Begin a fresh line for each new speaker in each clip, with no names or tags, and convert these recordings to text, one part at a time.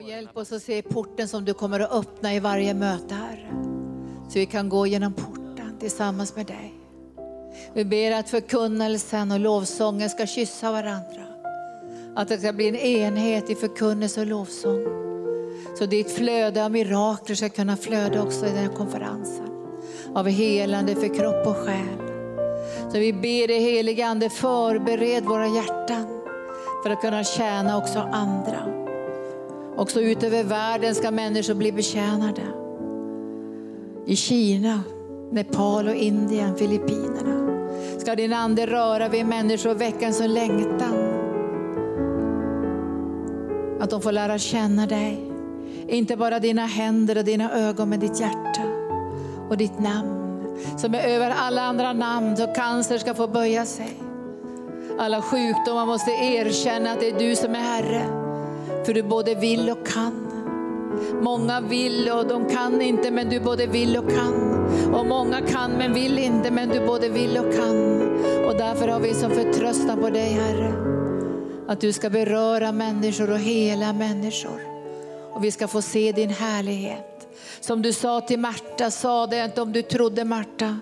Och hjälp oss att se porten som du kommer att öppna i varje möte, Herre. Så vi kan gå genom porten tillsammans med dig. Vi ber att förkunnelsen och lovsången ska kyssa varandra. Att det ska bli en enhet i förkunnelse och lovsång. Så ditt flöde av mirakler ska kunna flöda också i den här konferensen. Av helande för kropp och själ. Så vi ber dig helige Ande, förbered våra hjärtan för att kunna tjäna också andra. Också ut över världen ska människor bli betjänade. I Kina, Nepal och Indien, Filippinerna ska din ande röra vid människor och väcka en sån längtan. Att de får lära känna dig. Inte bara dina händer och dina ögon, men ditt hjärta och ditt namn. Som är över alla andra namn, så cancer ska få böja sig. Alla sjukdomar måste erkänna att det är du som är Herre. För du både vill och kan. Många vill och de kan inte, men du både vill och kan. Och många kan men vill inte, men du både vill och kan. Och därför har vi som förtröstan på dig Herre. Att du ska beröra människor och hela människor. Och vi ska få se din härlighet. Som du sa till Marta, sa det inte om du trodde Marta,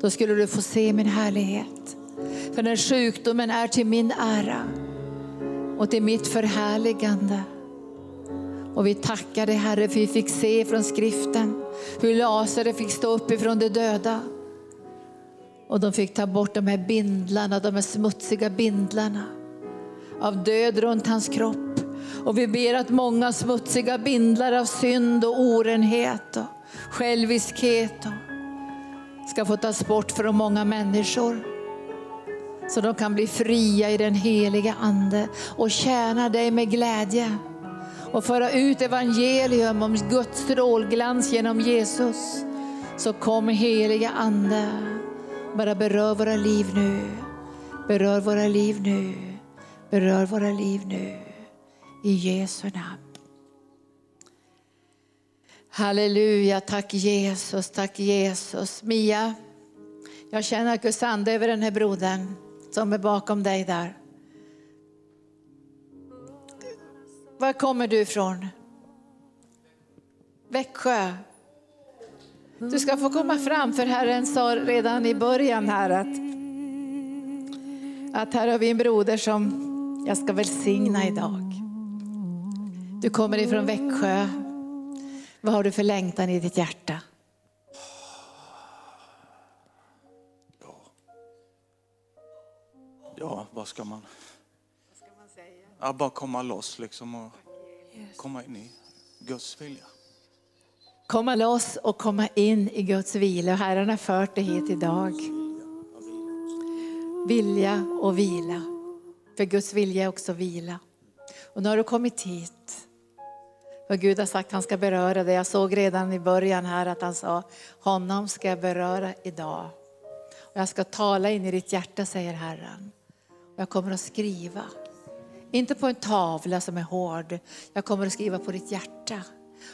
då skulle du få se min härlighet. För den sjukdomen är till min ära och till mitt förhärligande. Och vi tackar dig Herre för vi fick se från skriften hur Lazarus fick stå upp ifrån de döda. Och de fick ta bort de här bindlarna, de här smutsiga bindlarna av död runt hans kropp. Och vi ber att många smutsiga bindlar av synd och orenhet och själviskhet ska få tas bort från många människor. Så de kan bli fria i den heliga ande och tjäna dig med glädje. Och föra ut evangelium om Guds strålglans genom Jesus. Så kom heliga ande, bara berör våra liv nu. Berör våra liv nu. Berör våra liv nu. I Jesu namn. Halleluja, tack Jesus, tack Jesus. Mia, jag känner Guds ande över den här brodern som är bakom dig där. Var kommer du ifrån? Växjö. Du ska få komma fram för Herren sa redan i början här att, att här har vi en broder som jag ska välsigna idag. Du kommer ifrån Växjö. Vad har du för längtan i ditt hjärta?
Ja vad ska man... Ja, bara komma loss liksom och komma in i Guds vilja.
Komma loss och komma in i Guds vila. Herren har fört dig hit idag. Vilja och vila. För Guds vilja är också vila. Och nu har du kommit hit. För Gud har sagt att han ska beröra dig. Jag såg redan i början här att han sa, honom ska jag beröra idag. Och jag ska tala in i ditt hjärta säger Herren. Jag kommer att skriva. Inte på en tavla som är hård. Jag kommer att skriva på ditt hjärta.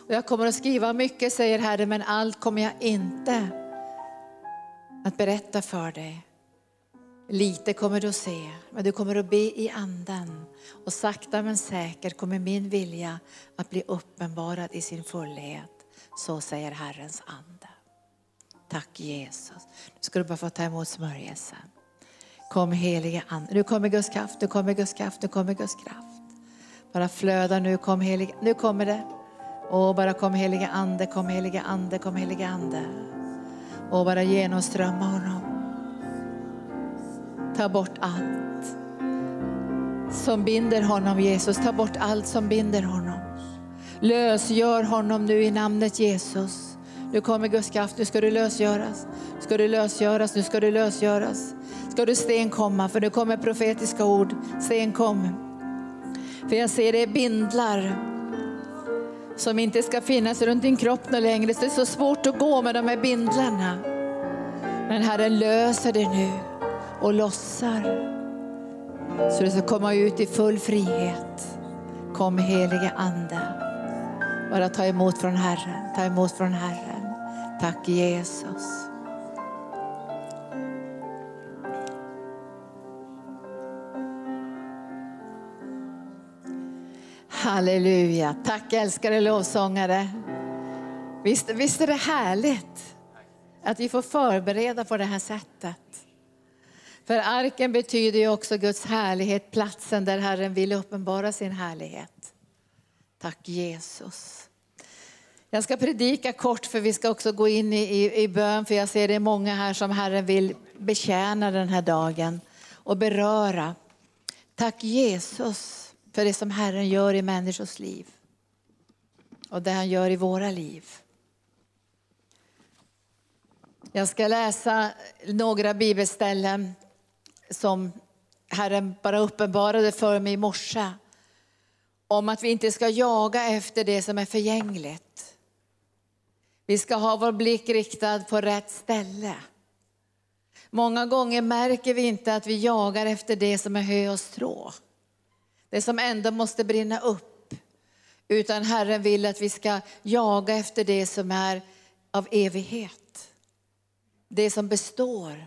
Och jag kommer att skriva mycket säger Herren, men allt kommer jag inte att berätta för dig. Lite kommer du att se, men du kommer att be i anden. Och sakta men säkert kommer min vilja att bli uppenbarad i sin fullhet. Så säger Herrens ande. Tack Jesus. Nu ska du bara få ta emot smörjelsen. Kom helige ande. Nu kommer Guds kraft, nu kommer Guds kraft, nu kommer Guds kraft. Bara flöda nu, kom helige, nu kommer det. Åh, bara kom helige ande, kom helige ande, kom helige ande. Åh, bara genomströmma honom. Ta bort allt som binder honom Jesus. Ta bort allt som binder honom. Lösgör honom nu i namnet Jesus. Nu kommer Guds kraft, nu ska du lösgöras. Nu ska du lösgöras, nu ska du lösgöras. Ska du sten komma, för nu kommer profetiska ord. Sten kom. För jag ser det är bindlar som inte ska finnas runt din kropp något längre. Det är så svårt att gå med de här bindlarna. Men Herren löser det nu och lossar. Så du ska komma ut i full frihet. Kom helige Ande. Bara ta emot från Herren, ta emot från Herren. Tack Jesus. Halleluja. Tack älskade lovsångare. Visst, visst är det härligt att vi får förbereda på det här sättet. För arken betyder ju också Guds härlighet, platsen där Herren vill uppenbara sin härlighet. Tack Jesus. Jag ska predika kort för vi ska också gå in i, i, i bön för jag ser det är många här som Herren vill betjäna den här dagen och beröra. Tack Jesus för det som Herren gör i människors liv och det han gör i våra liv. Jag ska läsa några bibelställen som Herren bara uppenbarade för mig i morse. Om att vi inte ska jaga efter det som är förgängligt. Vi ska ha vår blick riktad på rätt ställe. Många gånger märker vi inte att vi jagar efter det som är hö och strå. Det som ändå måste brinna upp. Utan Herren vill att vi ska jaga efter det som är av evighet. Det som består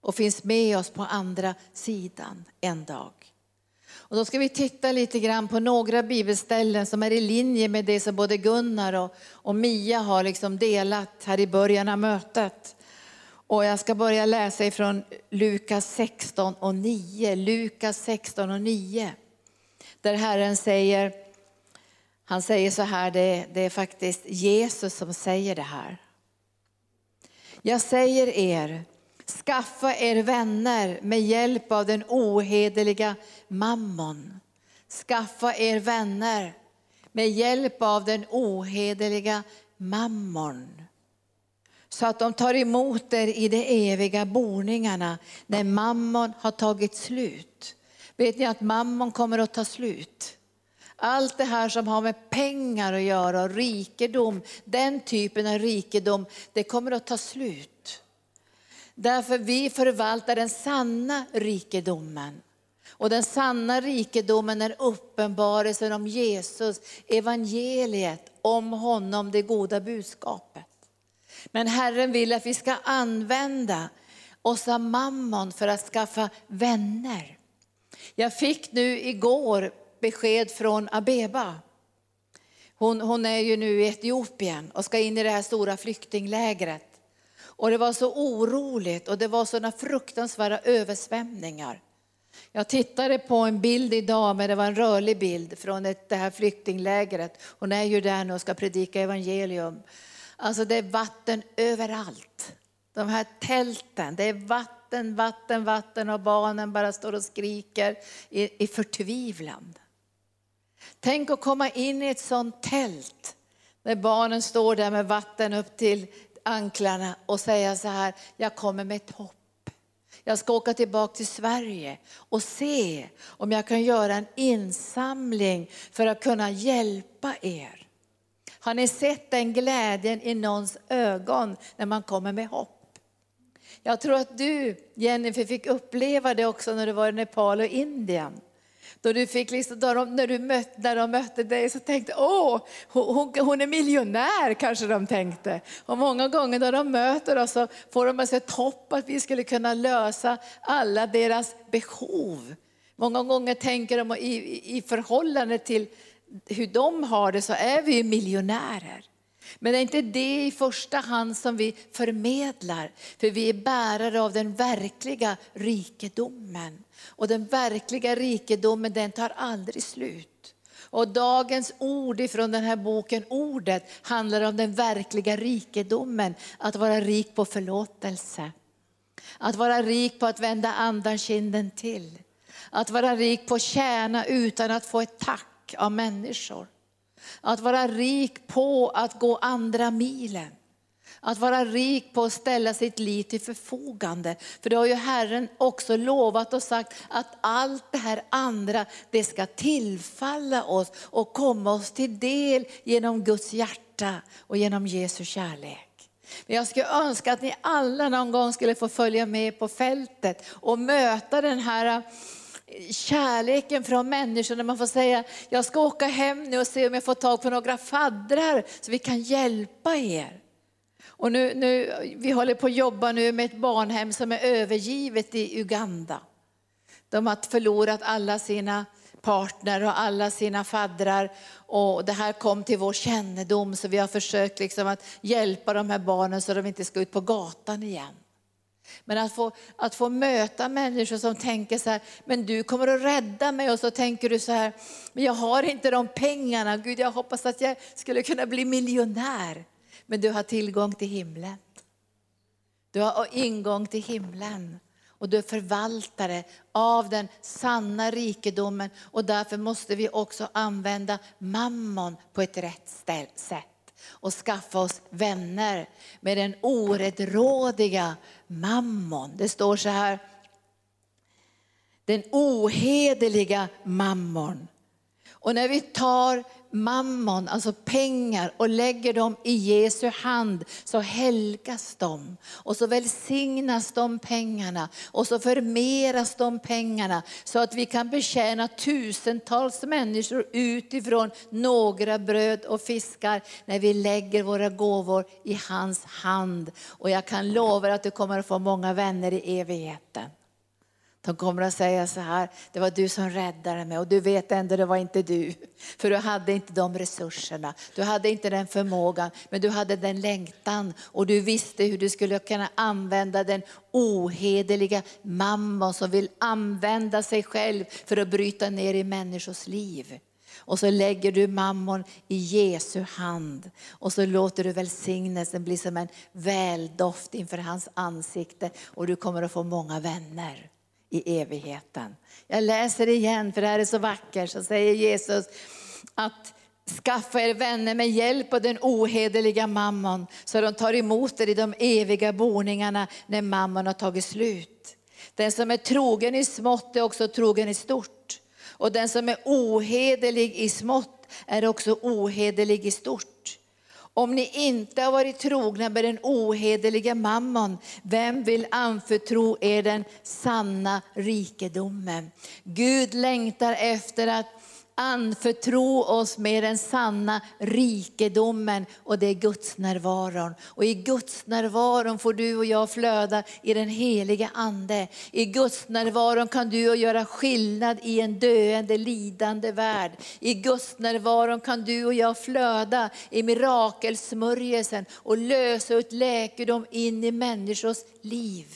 och finns med oss på andra sidan en dag. Och då ska vi titta lite grann på några bibelställen som är i linje med det som både Gunnar och, och Mia har liksom delat här i början av mötet. Och jag ska börja läsa ifrån Lukas 16 och 9. Lukas 16 och 9. Där Herren säger, han säger så här, det, det är faktiskt Jesus som säger det här. Jag säger er, skaffa er vänner med hjälp av den ohederliga mammon. Skaffa er vänner med hjälp av den ohederliga mammon så att de tar emot er i de eviga boningarna när mammon har tagit slut. Vet ni att mammon kommer att ta slut? Allt det här som har med pengar att göra och rikedom, den typen av rikedom, det kommer att ta slut. Därför vi förvaltar den sanna rikedomen. Och den sanna rikedomen är uppenbarelsen om Jesus, evangeliet, om honom, det goda budskapet. Men Herren vill att vi ska använda oss av mammon för att skaffa vänner. Jag fick nu igår besked från Abeba. Hon, hon är ju nu i Etiopien och ska in i det här stora flyktinglägret. Och det var så oroligt och det var sådana fruktansvärda översvämningar. Jag tittade på en bild idag, men det var en rörlig bild från ett, det här flyktinglägret. Hon är ju där nu och ska predika evangelium. Alltså det är vatten överallt. De här tälten, det är vatten, vatten, vatten vatten och barnen bara står och skriker i, i förtvivlan. Tänk att komma in i ett sånt tält när barnen står där med vatten upp till anklarna och säga så här, jag kommer med ett hopp. Jag ska åka tillbaka till Sverige och se om jag kan göra en insamling för att kunna hjälpa er. Har ni sett den glädjen i någons ögon när man kommer med hopp? Jag tror att du, Jennifer, fick uppleva det också när du var i Nepal och Indien. Då du fick liksom, då de, när, du möt, när de mötte dig så tänkte åh, hon, hon är miljonär kanske de tänkte. Och många gånger när de möter oss så får de ett hopp att vi skulle kunna lösa alla deras behov. Många gånger tänker de i, i förhållande till hur de har det så är vi ju miljonärer. Men det är inte det i första hand som vi förmedlar, för vi är bärare av den verkliga rikedomen. Och den verkliga rikedomen den tar aldrig slut. Och dagens ord ifrån den här boken, ordet, handlar om den verkliga rikedomen. Att vara rik på förlåtelse. Att vara rik på att vända andan kinden till. Att vara rik på att tjäna utan att få ett tack av människor. Att vara rik på att gå andra milen. Att vara rik på att ställa sitt liv till förfogande. För det har ju Herren också lovat och sagt att allt det här andra, det ska tillfalla oss och komma oss till del genom Guds hjärta och genom Jesu kärlek. Men jag skulle önska att ni alla någon gång skulle få följa med på fältet och möta den här kärleken från människorna. Man får säga, jag ska åka hem nu och se om jag får tag på några faddrar så vi kan hjälpa er. Och nu, nu, vi håller på att jobba nu med ett barnhem som är övergivet i Uganda. De har förlorat alla sina partner och alla sina faddrar. Och det här kom till vår kännedom så vi har försökt liksom att hjälpa de här barnen så de inte ska ut på gatan igen. Men att få, att få möta människor som tänker så här, men du kommer att rädda mig. Och så tänker du så här, men jag har inte de pengarna. Gud, jag hoppas att jag skulle kunna bli miljonär. Men du har tillgång till himlen. Du har ingång till himlen. Och du är förvaltare av den sanna rikedomen. Och därför måste vi också använda mammon på ett rätt sätt och skaffa oss vänner med den orättrådiga mammon. Det står så här, den ohederliga mammon. Och när vi tar mammon, alltså pengar, och lägger dem i Jesu hand så helgas de. Och så välsignas de pengarna och så förmeras de pengarna så att vi kan betjäna tusentals människor utifrån några bröd och fiskar när vi lägger våra gåvor i hans hand. Och jag kan lova att du kommer att få många vänner i evigheten. De kommer att säga så här, det var du som räddade mig. Och du vet ändå det var inte du. För du hade inte de resurserna, du hade inte den förmågan, men du hade den längtan. Och du visste hur du skulle kunna använda den ohederliga mamman som vill använda sig själv för att bryta ner i människors liv. Och så lägger du mammon i Jesu hand. Och så låter du välsignelsen bli som en väldoft inför hans ansikte. Och du kommer att få många vänner i evigheten. Jag läser igen för det här är så vackert. Så säger Jesus att skaffa er vänner med hjälp av den ohederliga mammon så de tar emot er i de eviga boningarna när mammon har tagit slut. Den som är trogen i smått är också trogen i stort. Och den som är ohederlig i smått är också ohederlig i stort. Om ni inte har varit trogna med den ohederliga mammon, vem vill anförtro er den sanna rikedomen? Gud längtar efter att anförtro oss med den sanna rikedomen och det är Guds närvaron. Och i Guds närvaron får du och jag flöda i den heliga ande. I Guds närvaron kan du och göra skillnad i en döende, lidande värld. I Guds närvaron kan du och jag flöda i mirakelsmörjelsen och lösa ut läkedom in i människors liv.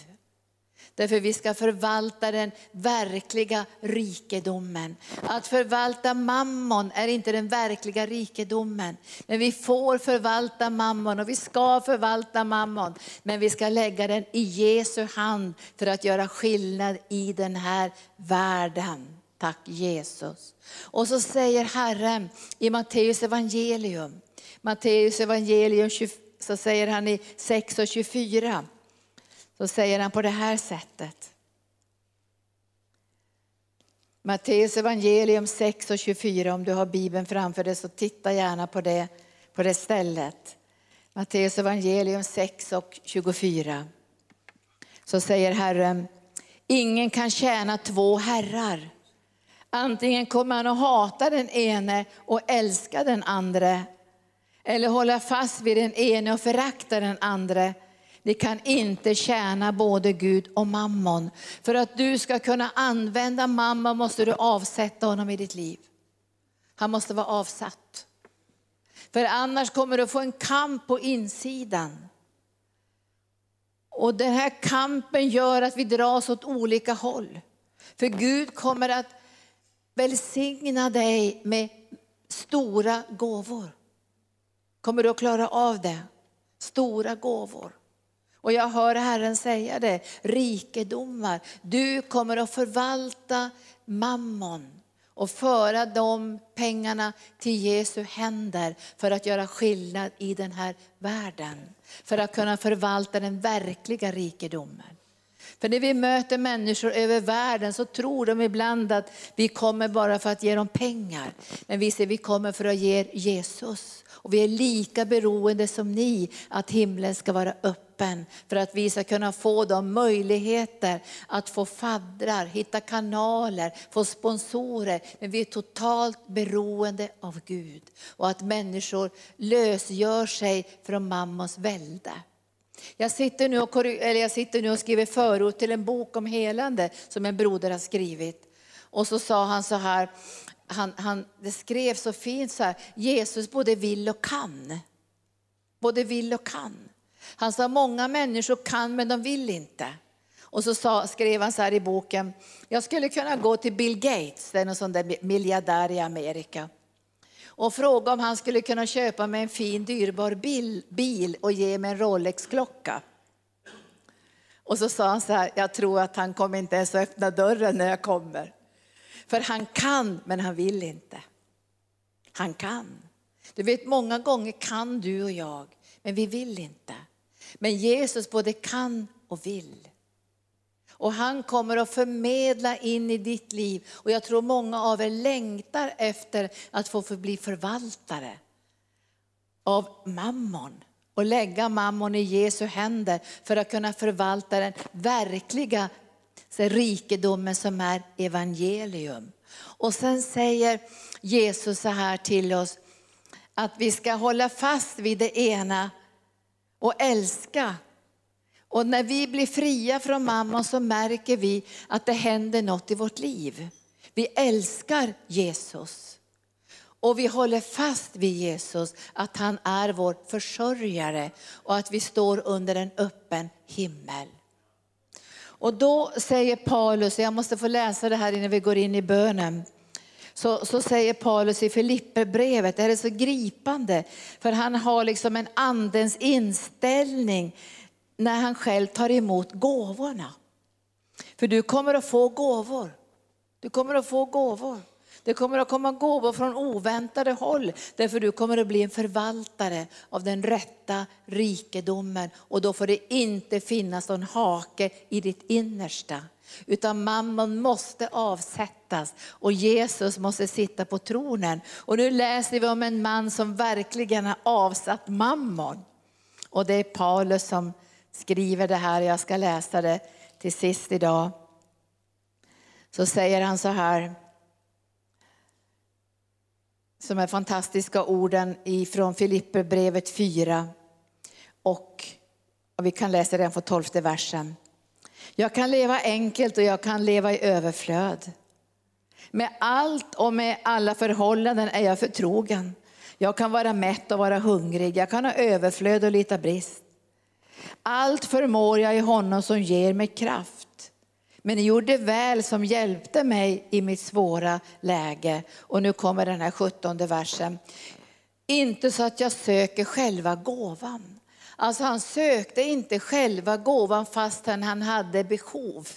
Därför vi ska förvalta den verkliga rikedomen. Att förvalta mammon är inte den verkliga rikedomen. Men vi får förvalta mammon och vi ska förvalta mammon. Men vi ska lägga den i Jesu hand för att göra skillnad i den här världen. Tack Jesus. Och så säger Herren i Matteus evangelium, Matteus evangelium så säger han i 6 och 24 så säger han på det här sättet. Matteus evangelium 6 och 24, om du har Bibeln framför dig så titta gärna på det, på det stället. Matteus evangelium 6 och 24. Så säger Herren, ingen kan tjäna två herrar. Antingen kommer han att hata den ene och älska den andra eller hålla fast vid den ene och förakta den andra. Ni kan inte tjäna både Gud och mammon. För att du ska kunna använda mammon måste du avsätta honom i ditt liv. Han måste vara avsatt. För annars kommer du få en kamp på insidan. Och den här kampen gör att vi dras åt olika håll. För Gud kommer att välsigna dig med stora gåvor. Kommer du att klara av det? Stora gåvor. Och jag hör Herren säga det, rikedomar. Du kommer att förvalta mammon och föra de pengarna till Jesu händer för att göra skillnad i den här världen. För att kunna förvalta den verkliga rikedomen. För när vi möter människor över världen så tror de ibland att vi kommer bara för att ge dem pengar. Men vi säger vi kommer för att ge Jesus. Och vi är lika beroende som ni att himlen ska vara öppen för att vi ska kunna få de möjligheter att få faddrar, hitta kanaler, få sponsorer. Men vi är totalt beroende av Gud och att människor lösgör sig från mammons välde. Jag sitter, nu och, eller jag sitter nu och skriver förord till en bok om helande som en broder har skrivit. Och så sa han så här, han, han, det skrev så fint så här, Jesus både vill och kan. Både vill och kan. Han sa många människor kan men de vill inte. Och så sa, skrev han så här i boken, jag skulle kunna gå till Bill Gates, det är någon sån där miljardär i Amerika, och fråga om han skulle kunna köpa mig en fin dyrbar bil, bil och ge mig en Rolex-klocka. Och så sa han så här, jag tror att han kommer inte ens att öppna dörren när jag kommer. För han kan, men han vill inte. Han kan. Du vet, många gånger kan du och jag, men vi vill inte. Men Jesus både kan och vill. Och han kommer att förmedla in i ditt liv. Och jag tror många av er längtar efter att få bli förvaltare av mammon och lägga mammon i Jesu händer för att kunna förvalta den verkliga rikedomen som är evangelium. Och sen säger Jesus så här till oss att vi ska hålla fast vid det ena och älska. Och när vi blir fria från mamma så märker vi att det händer något i vårt liv. Vi älskar Jesus. Och vi håller fast vid Jesus, att han är vår försörjare och att vi står under en öppen himmel. Och då säger Paulus, jag måste få läsa det här innan vi går in i bönen. Så, så säger Paulus i Filipperbrevet, det är så gripande, för han har liksom en andens inställning när han själv tar emot gåvorna. För du kommer att få gåvor. Du kommer att få gåvor. Det kommer att komma gåvor från oväntade håll, därför du kommer att bli en förvaltare av den rätta rikedomen. Och då får det inte finnas någon hake i ditt innersta. Utan mammon måste avsättas och Jesus måste sitta på tronen. Och nu läser vi om en man som verkligen har avsatt mammon. Och det är Paulus som skriver det här, jag ska läsa det till sist idag. Så säger han så här, som är fantastiska orden ifrån Filipperbrevet 4. Och, och vi kan läsa den från tolfte versen. Jag kan leva enkelt och jag kan leva i överflöd. Med allt och med alla förhållanden är jag förtrogen. Jag kan vara mätt och vara hungrig, jag kan ha överflöd och lita brist. Allt förmår jag i honom som ger mig kraft. Men ni gjorde väl som hjälpte mig i mitt svåra läge. Och nu kommer den här sjuttonde versen. Inte så att jag söker själva gåvan. Alltså han sökte inte själva gåvan fastän han hade behov.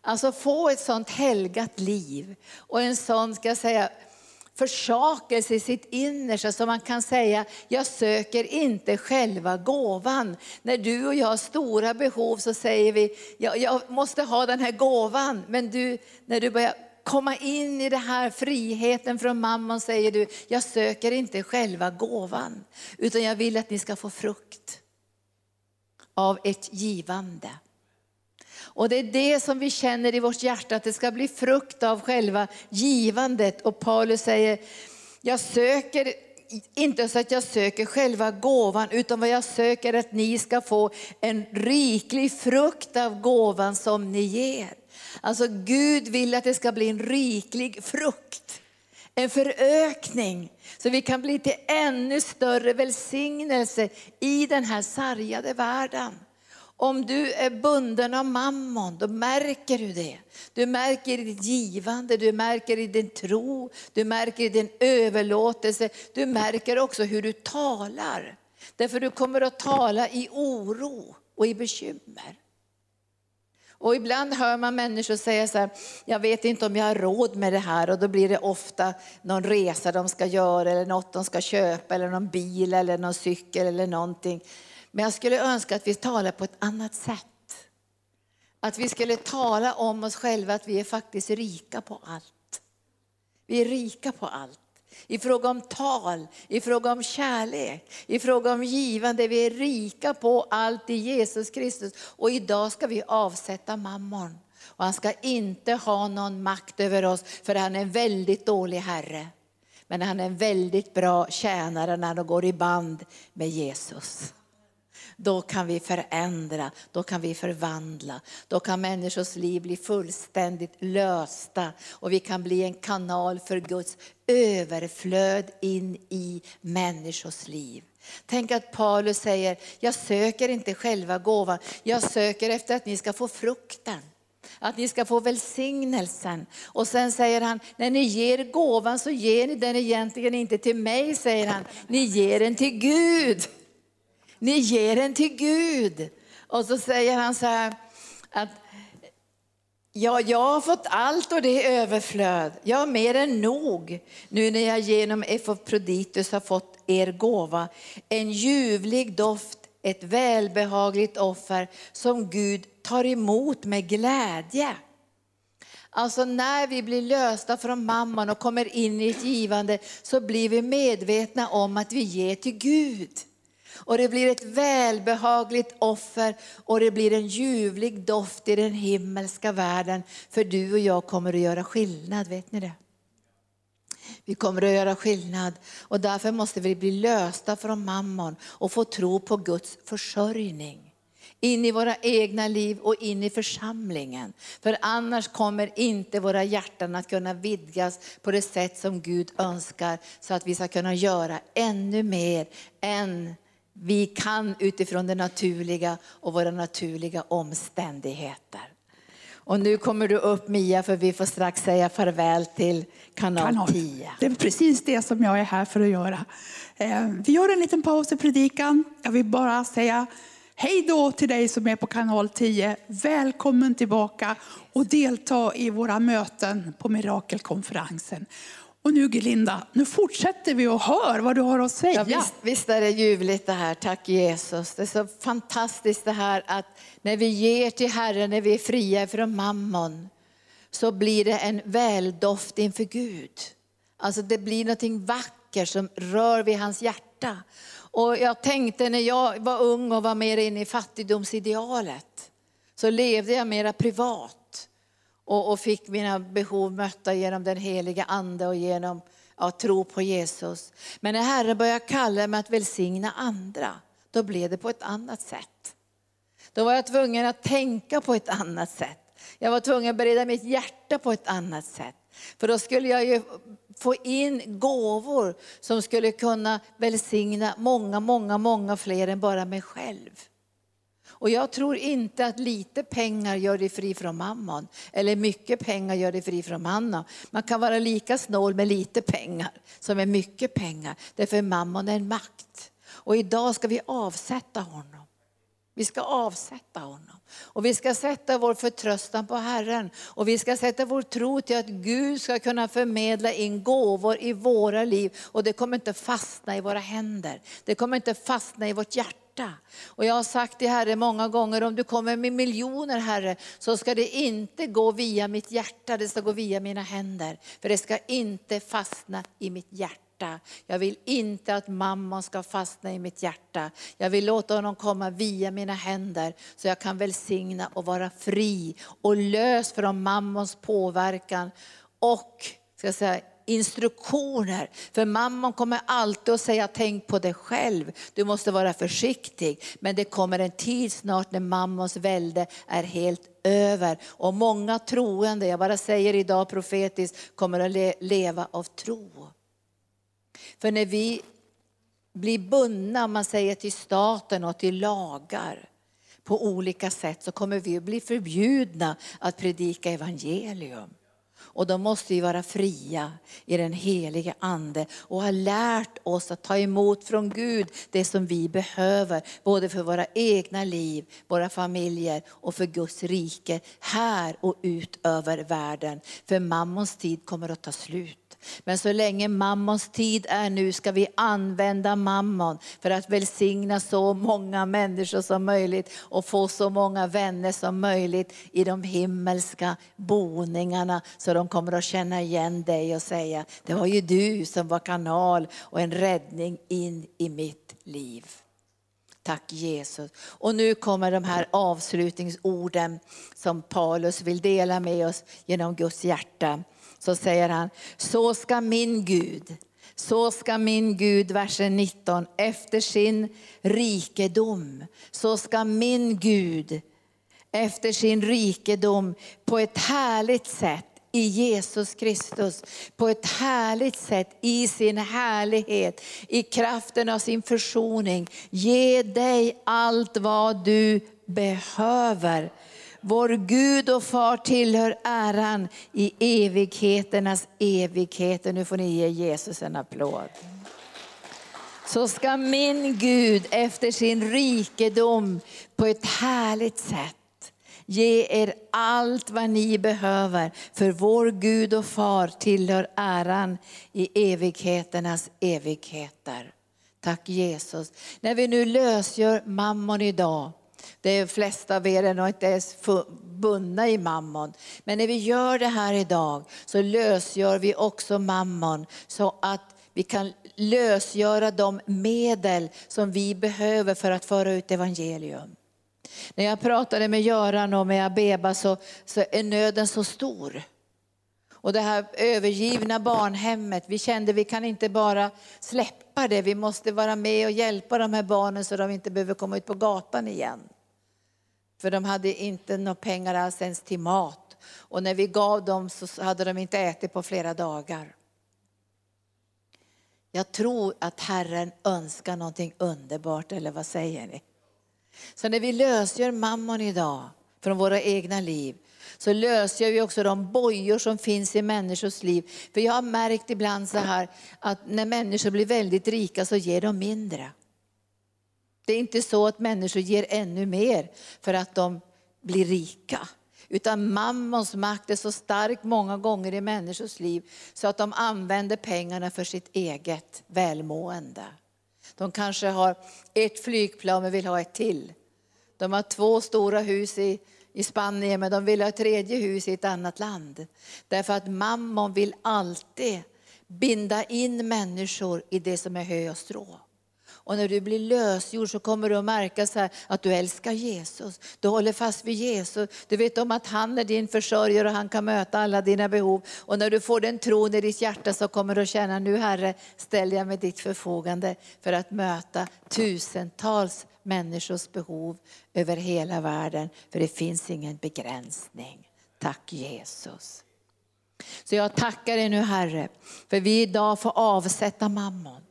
Alltså få ett sånt helgat liv och en sån, ska jag säga, försakelse i sitt innersta så man kan säga, jag söker inte själva gåvan. När du och jag har stora behov så säger vi, jag, jag måste ha den här gåvan. Men du, när du börjar komma in i den här friheten från mamman säger du, jag söker inte själva gåvan, utan jag vill att ni ska få frukt av ett givande. Och det är det som vi känner i vårt hjärta, att det ska bli frukt av själva givandet. Och Paulus säger, jag söker inte så att jag söker själva gåvan, utan vad jag söker är att ni ska få en riklig frukt av gåvan som ni ger. Alltså Gud vill att det ska bli en riklig frukt, en förökning. Så vi kan bli till ännu större välsignelse i den här sargade världen. Om du är bunden av mammon, då märker du det. Du märker i ditt givande, du märker i din tro, du märker i din överlåtelse. Du märker också hur du talar. Därför du kommer att tala i oro och i bekymmer. Och ibland hör man människor säga så här, jag vet inte om jag har råd med det här och då blir det ofta någon resa de ska göra eller något de ska köpa eller någon bil eller någon cykel eller någonting. Men jag skulle önska att vi talar på ett annat sätt. Att vi skulle tala om oss själva att vi är faktiskt rika på allt. Vi är rika på allt. I fråga om tal, i fråga om kärlek, i fråga om givande. Vi är rika på allt i Jesus Kristus. Och idag ska vi avsätta mammon. Och han ska inte ha någon makt över oss för han är en väldigt dålig herre. Men han är en väldigt bra tjänare när han går i band med Jesus. Då kan vi förändra, då kan vi förvandla. Då kan människors liv bli fullständigt lösta och vi kan bli en kanal för Guds överflöd in i människors liv. Tänk att Paulus säger, jag söker inte själva gåvan, jag söker efter att ni ska få frukten att ni ska få välsignelsen. Och sen säger han, när ni ger gåvan så ger ni den egentligen inte till mig, säger han. Ni ger den till Gud. Ni ger den till Gud. Och så säger han så här, att Ja, jag har fått allt och det är överflöd. Jag har mer än nog nu när jag genom Epafroditus har fått er gåva. En ljuvlig doft, ett välbehagligt offer som Gud tar emot med glädje. Alltså när vi blir lösta från mamman och kommer in i ett givande så blir vi medvetna om att vi ger till Gud. Och det blir ett välbehagligt offer och det blir en ljuvlig doft i den himmelska världen. För du och jag kommer att göra skillnad, vet ni det? Vi kommer att göra skillnad och därför måste vi bli lösta från mammon och få tro på Guds försörjning in i våra egna liv och in i församlingen. För annars kommer inte våra hjärtan att kunna vidgas på det sätt som Gud önskar så att vi ska kunna göra ännu mer än vi kan utifrån det naturliga och våra naturliga omständigheter. Och nu kommer du upp Mia för vi får strax säga farväl till kanal, kanal 10.
Det är precis det som jag är här för att göra. Eh, vi gör en liten paus i predikan. Jag vill bara säga hej då till dig som är på kanal 10. Välkommen tillbaka och delta i våra möten på Mirakelkonferensen. Och nu Gelinda, nu fortsätter vi och hör vad du har att säga.
Ja, visst, visst är det ljuvligt det här, tack Jesus. Det är så fantastiskt det här att när vi ger till Herren, när vi är fria från mammon, så blir det en väldoft inför Gud. Alltså det blir någonting vackert som rör vid hans hjärta. Och jag tänkte när jag var ung och var mer inne i fattigdomsidealet, så levde jag mera privat och, och fick mina behov mötta genom den heliga ande och genom ja, tro på Jesus. Men när Herren började kalla mig att välsigna andra, då blev det på ett annat sätt. Då var jag tvungen att tänka på ett annat sätt. Jag var tvungen att bereda mitt hjärta på ett annat sätt. För då skulle jag ju få in gåvor som skulle kunna välsigna många, många, många fler än bara mig själv. Och jag tror inte att lite pengar gör dig fri från mammon. Eller mycket pengar gör dig fri från mammon. Man kan vara lika snål med lite pengar som med mycket pengar. Därför mammon är en makt. Och idag ska vi avsätta honom. Vi ska avsätta honom. Och vi ska sätta vår förtröstan på Herren. Och vi ska sätta vår tro till att Gud ska kunna förmedla in gåvor i våra liv. Och det kommer inte fastna i våra händer. Det kommer inte fastna i vårt hjärta hjärta. Och jag har sagt till Herre många gånger, om du kommer med miljoner Herre, så ska det inte gå via mitt hjärta, det ska gå via mina händer. För det ska inte fastna i mitt hjärta. Jag vill inte att mamman ska fastna i mitt hjärta. Jag vill låta honom komma via mina händer så jag kan välsigna och vara fri och lös från mammons påverkan och ska säga, instruktioner. För mamman kommer alltid att säga, tänk på dig själv. Du måste vara försiktig. Men det kommer en tid snart när mammans välde är helt över. Och många troende, jag bara säger idag profetiskt, kommer att leva av tro. För när vi blir bundna, man säger till staten och till lagar på olika sätt så kommer vi att bli förbjudna att predika evangelium. Och då måste vi vara fria i den helige Ande och ha lärt oss att ta emot från Gud det som vi behöver, både för våra egna liv, våra familjer och för Guds rike här och ut över världen. För mammons tid kommer att ta slut. Men så länge mammons tid är nu ska vi använda mammon för att välsigna så många människor som möjligt och få så många vänner som möjligt i de himmelska boningarna så de kommer att känna igen dig och säga, det var ju du som var kanal och en räddning in i mitt liv. Tack Jesus. Och nu kommer de här avslutningsorden som Paulus vill dela med oss genom Guds hjärta så säger han, så ska min Gud så ska min Gud, versen 19, efter sin rikedom, så ska min Gud efter sin rikedom på ett härligt sätt i Jesus Kristus på ett härligt sätt i sin härlighet, i kraften av sin försoning. Ge dig allt vad du behöver. Vår Gud och Far tillhör äran i evigheternas evigheter. Nu får ni ge Jesus en applåd. Så ska min Gud efter sin rikedom på ett härligt sätt Ge er allt vad ni behöver, för vår Gud och Far tillhör äran i evigheternas evigheter. Tack Jesus. När vi nu lösgör mammon idag, de flesta av er är nog inte ens bundna i mammon. Men när vi gör det här idag så lösgör vi också mammon så att vi kan lösgöra de medel som vi behöver för att föra ut evangelium. När jag pratade med Göran och med Abeba så, så är nöden så stor. Och det här övergivna barnhemmet, vi kände vi kan inte bara släppa det, vi måste vara med och hjälpa de här barnen så de inte behöver komma ut på gatan igen. För de hade inte några pengar alls ens till mat. Och när vi gav dem så hade de inte ätit på flera dagar. Jag tror att Herren önskar någonting underbart, eller vad säger ni? Så när vi lösgör mammon idag från våra egna liv så lösgör vi också de bojor som finns i människors liv. För jag har märkt ibland så här att när människor blir väldigt rika så ger de mindre. Det är inte så att människor ger ännu mer för att de blir rika. Utan mammons makt är så stark många gånger i människors liv så att de använder pengarna för sitt eget välmående. De kanske har ett flygplan men vill ha ett till. De har två stora hus i, i Spanien men de vill ha ett tredje hus i ett annat land. Därför att mammon vill alltid binda in människor i det som är hö och strå. Och när du blir lösgjord så kommer du att märka så att du älskar Jesus. Du håller fast vid Jesus. Du vet om att han är din försörjare och han kan möta alla dina behov. Och när du får den tron i ditt hjärta så kommer du att känna, nu Herre ställer jag mig ditt förfogande för att möta tusentals människors behov över hela världen. För det finns ingen begränsning. Tack Jesus. Så jag tackar dig nu Herre, för vi idag får avsätta mammon.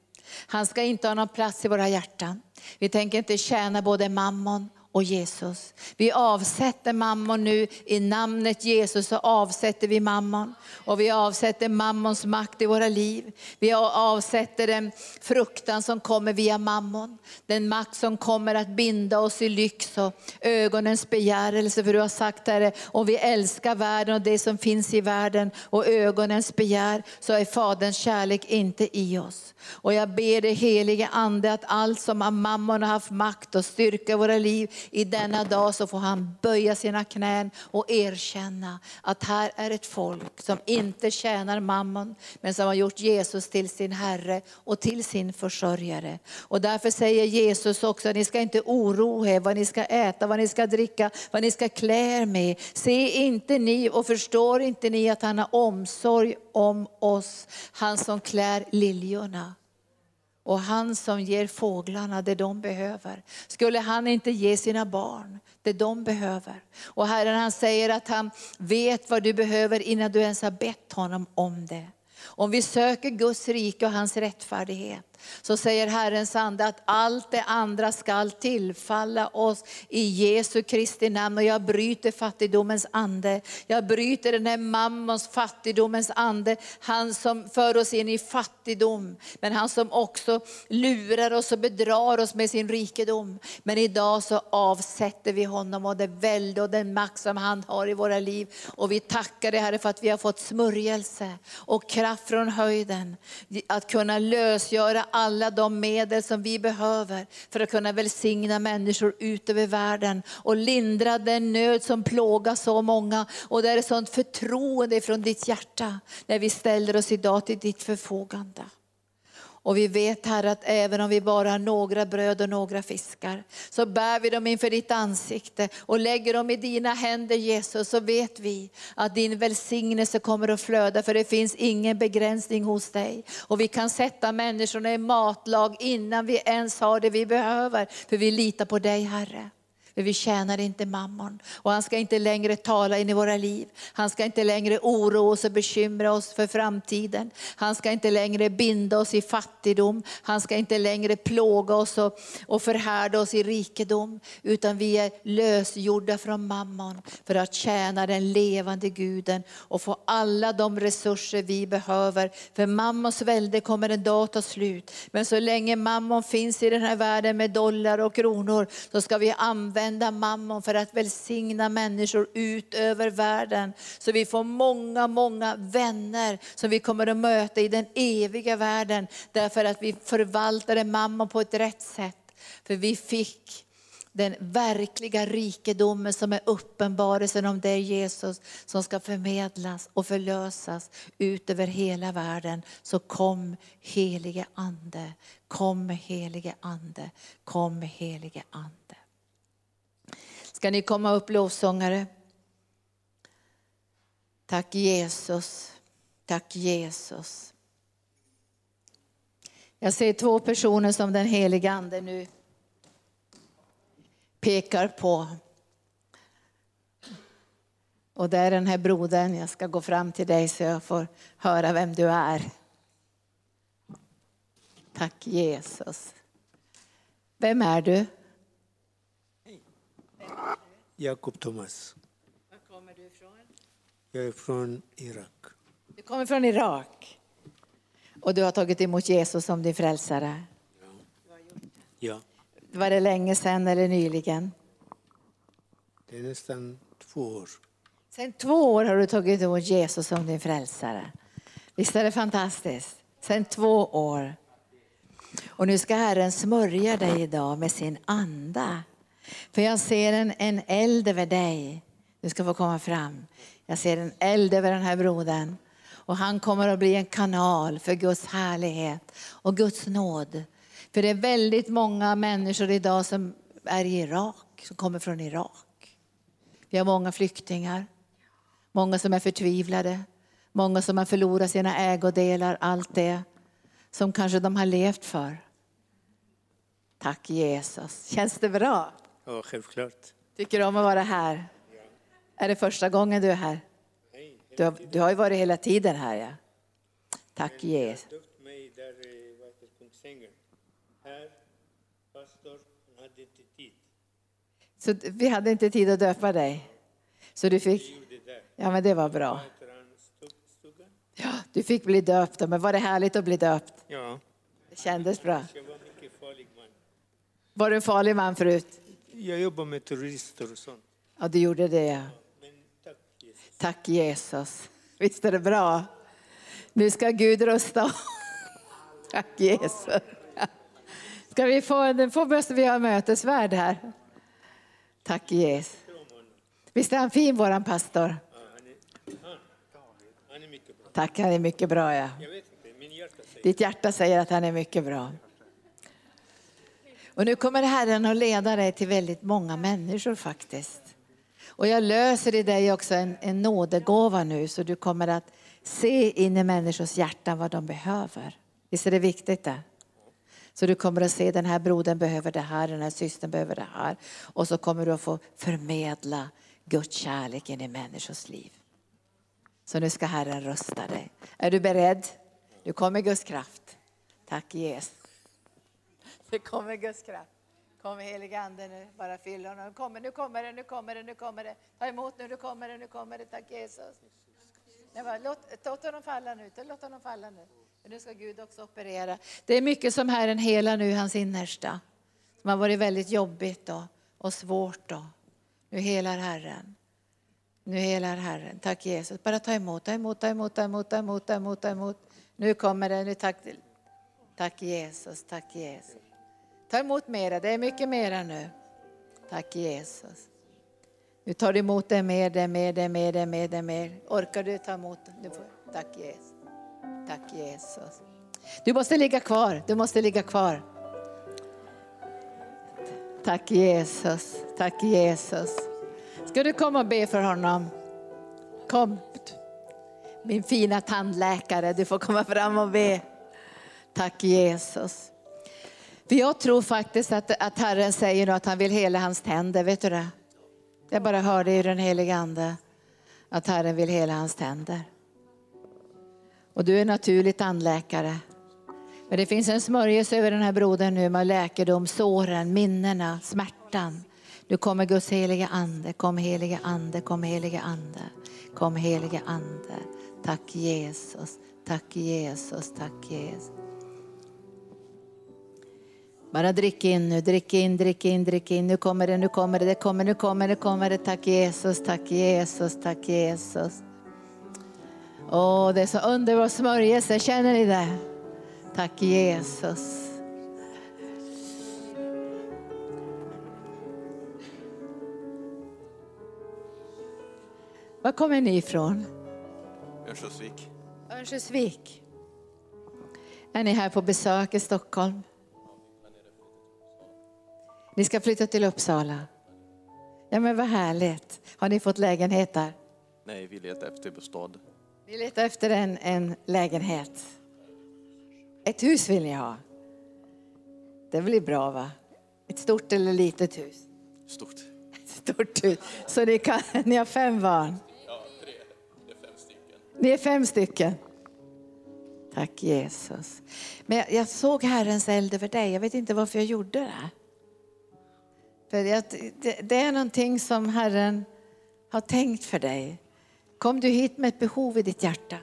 Han ska inte ha någon plats i våra hjärtan. Vi tänker inte tjäna både mammon och Jesus. Vi avsätter mammon nu i namnet Jesus så avsätter vi mammon. Och vi avsätter mammons makt i våra liv. Vi avsätter den fruktan som kommer via mammon. Den makt som kommer att binda oss i lyx och ögonens begärelse. För du har sagt Herre, om vi älskar världen och det som finns i världen och ögonens begär så är Faderns kärlek inte i oss. Och jag ber dig helige Ande att allt som mammon har haft makt och styrka i våra liv i denna dag så får han böja sina knän och erkänna att här är ett folk som inte tjänar mammon men som har gjort Jesus till sin Herre och till sin försörjare. Och därför säger Jesus också att ni ska inte oroa er vad ni ska äta, vad ni ska dricka, vad ni ska klä er med. Se inte ni och förstår inte ni att han har omsorg om oss, han som klär liljorna. Och han som ger fåglarna det de behöver. Skulle han inte ge sina barn det de behöver? Och Herren han säger att han vet vad du behöver innan du ens har bett honom om det. Om vi söker Guds rike och hans rättfärdighet så säger Herrens ande att allt det andra skall tillfalla oss i Jesu Kristi namn. Och jag bryter fattigdomens ande. Jag bryter den här mammons fattigdomens ande. Han som för oss in i fattigdom, men han som också lurar oss och bedrar oss med sin rikedom. Men idag så avsätter vi honom och det välde och den makt som han har i våra liv. Och vi tackar dig Herre för att vi har fått smörjelse och kraft från höjden. Att kunna lösgöra alla de medel som vi behöver för att kunna välsigna människor ut över världen och lindra den nöd som plågar så många. Och det är ett sånt förtroende från ditt hjärta när vi ställer oss idag till ditt förfogande. Och vi vet Herre att även om vi bara har några bröd och några fiskar så bär vi dem inför ditt ansikte och lägger dem i dina händer Jesus så vet vi att din välsignelse kommer att flöda för det finns ingen begränsning hos dig. Och vi kan sätta människorna i matlag innan vi ens har det vi behöver för vi litar på dig Herre. För vi tjänar inte mammon. Och han ska inte längre tala in i våra liv. Han ska inte längre oroa oss och bekymra oss för framtiden. Han ska inte längre binda oss i fattigdom. Han ska inte längre plåga oss och, och förhärda oss i rikedom. Utan vi är lösgjorda från mammon för att tjäna den levande guden och få alla de resurser vi behöver. För mammons välde kommer en dag att ta slut. Men så länge mammon finns i den här världen med dollar och kronor så ska vi använda använda mammon för att välsigna människor ut över världen. Så vi får många, många vänner som vi kommer att möta i den eviga världen. Därför att vi förvaltade mammon på ett rätt sätt. För vi fick den verkliga rikedomen som är uppenbarelsen om det Jesus som ska förmedlas och förlösas ut över hela världen. Så kom helige Ande, kom helige Ande, kom helige Ande. Ska ni komma upp lovsångare? Tack Jesus, tack Jesus. Jag ser två personer som den heliga Ande nu pekar på. Och det är den här brodern, jag ska gå fram till dig så jag får höra vem du är. Tack Jesus. Vem är du?
Jakob Thomas.
Var kommer du ifrån?
Jag är från Irak.
Du kommer från Irak. Och du har tagit emot Jesus som din frälsare.
Ja,
Var det länge sedan eller nyligen?
det är nästan två år.
Sen två år har du tagit emot Jesus som din frälsare. Visst är det fantastiskt? Sen två år. Och nu ska Herren smörja dig idag med sin anda. För jag ser en, en eld över dig. Du ska få komma fram. Jag ser en eld över den här brodern. Och han kommer att bli en kanal för Guds härlighet och Guds nåd. För det är väldigt många människor idag som är i Irak, som kommer från Irak. Vi har många flyktingar, många som är förtvivlade, många som har förlorat sina ägodelar, allt det som kanske de har levt för. Tack Jesus. Känns det bra?
Ja, självklart.
Tycker du om att vara här? Är det första gången du är här?
Nej,
Du har, du har ju varit hela tiden här. Ja. Tack Jesus.
döpt mig där i Kungsängen. Här, pastor, han hade inte tid.
Så vi hade inte tid att döpa dig. Så du fick, ja men det var bra. Ja, du fick bli döpt, men var det härligt att bli döpt?
Ja,
Det kändes bra.
jag. Var
du en farlig man förut?
Jag jobbar med terrorister och sånt.
Ja, du gjorde det.
Tack Jesus.
Tack Jesus. Visst är det bra? Nu ska Gud rusta oss. Tack Jesus. Ska vi få, nu måste vi ha mötesvärd här. Tack Jesus. Visst är han fin, våran pastor? Tack, han är mycket bra. Ja. Ditt hjärta säger att han är mycket bra. Och nu kommer Herren att leda dig till väldigt många människor faktiskt. Och jag löser i dig också en, en nådegåva nu så du kommer att se in i människors hjärtan vad de behöver. Visst är det viktigt det? Så du kommer att se den här brodern behöver det här, den här systern behöver det här. Och så kommer du att få förmedla Guds kärlek in i människors liv. Så nu ska Herren rösta dig. Är du beredd? Nu kommer Guds kraft. Tack Jesus. Det kommer Guds kraft. Kom helige ande nu, bara fyll honom. Nu kommer, nu kommer det, nu kommer det, nu kommer det. Ta emot nu, nu kommer det, nu kommer det. Tack Jesus. Nej, bara, låt, låt honom falla nu, låt honom falla nu. Men nu ska Gud också operera. Det är mycket som Herren helar nu, hans innersta. Som har varit väldigt jobbigt då, och svårt. Då. Nu helar Herren. Nu helar Herren. Tack Jesus. Bara ta emot, ta emot, ta emot, ta emot, ta emot, ta emot, ta emot. Nu kommer det. Nu tack, tack Jesus, tack Jesus. Ta emot mera, det är mycket mera nu. Tack Jesus. Nu tar du emot det mer, det mer, det mer, det mer, det mer. Orkar du ta emot? Du får, tack Jesus. Tack Jesus. Du måste ligga kvar, du måste ligga kvar. Tack Jesus, tack Jesus. Ska du komma och be för honom? Kom. Min fina tandläkare, du får komma fram och be. Tack Jesus. För jag tror faktiskt att, att Herren säger att han vill hela hans tänder, vet du det? Jag bara hörde i den heliga ande att Herren vill hela hans tänder. Och du är naturligt tandläkare. Men det finns en smörjelse över den här brodern nu med läkedom, såren, minnena, smärtan. Nu kommer Guds heliga ande, kom heliga ande, kom heliga ande, kom heliga ande. Tack Jesus, tack Jesus, tack Jesus. Bara drick in nu, drick in, drick in, drick in. Nu kommer det, nu kommer det, det kommer, nu kommer det, kommer det. Tack Jesus, tack Jesus, tack Jesus. Åh, det är så underbar smörjelse, känner ni det? Tack Jesus. Var kommer ni ifrån?
Örnsköldsvik.
Örnsköldsvik. Är ni här på besök i Stockholm? Ni ska flytta till Uppsala. Ja men vad härligt. Har ni fått lägenhet där?
Nej, vi letar efter bostad.
Ni letar efter en, en lägenhet. Ett hus vill ni ha. Det blir bra va? Ett stort eller litet hus?
Stort.
Stort hus. Så ni, kan, ni har fem barn?
Ja, tre. Det är fem stycken.
Ni är fem stycken. Tack Jesus. Men jag, jag såg Herrens eld över dig. Jag vet inte varför jag gjorde det. För det är någonting som Herren har tänkt för dig. Kom du hit med ett behov i ditt hjärta?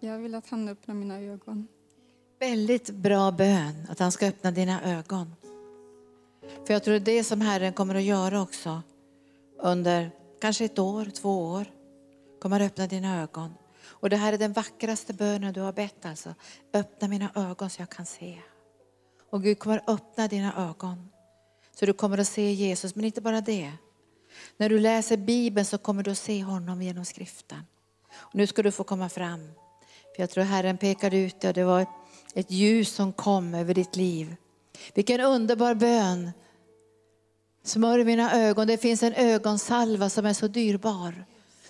Jag vill att han öppnar mina ögon.
Väldigt bra bön, att han ska öppna dina ögon. För jag tror det är det som Herren kommer att göra också. Under kanske ett år, två år. Kommer att öppna dina ögon. Och det här är den vackraste bönen du har bett alltså. Öppna mina ögon så jag kan se. Och Gud kommer att öppna dina ögon. Så du kommer att se Jesus, men inte bara det. När du läser Bibeln så kommer du att se honom genom skriften. Och nu ska du få komma fram. För jag tror Herren pekade ut det och det var ett ljus som kom över ditt liv. Vilken underbar bön. Smörj mina ögon. Det finns en ögonsalva som är så dyrbar.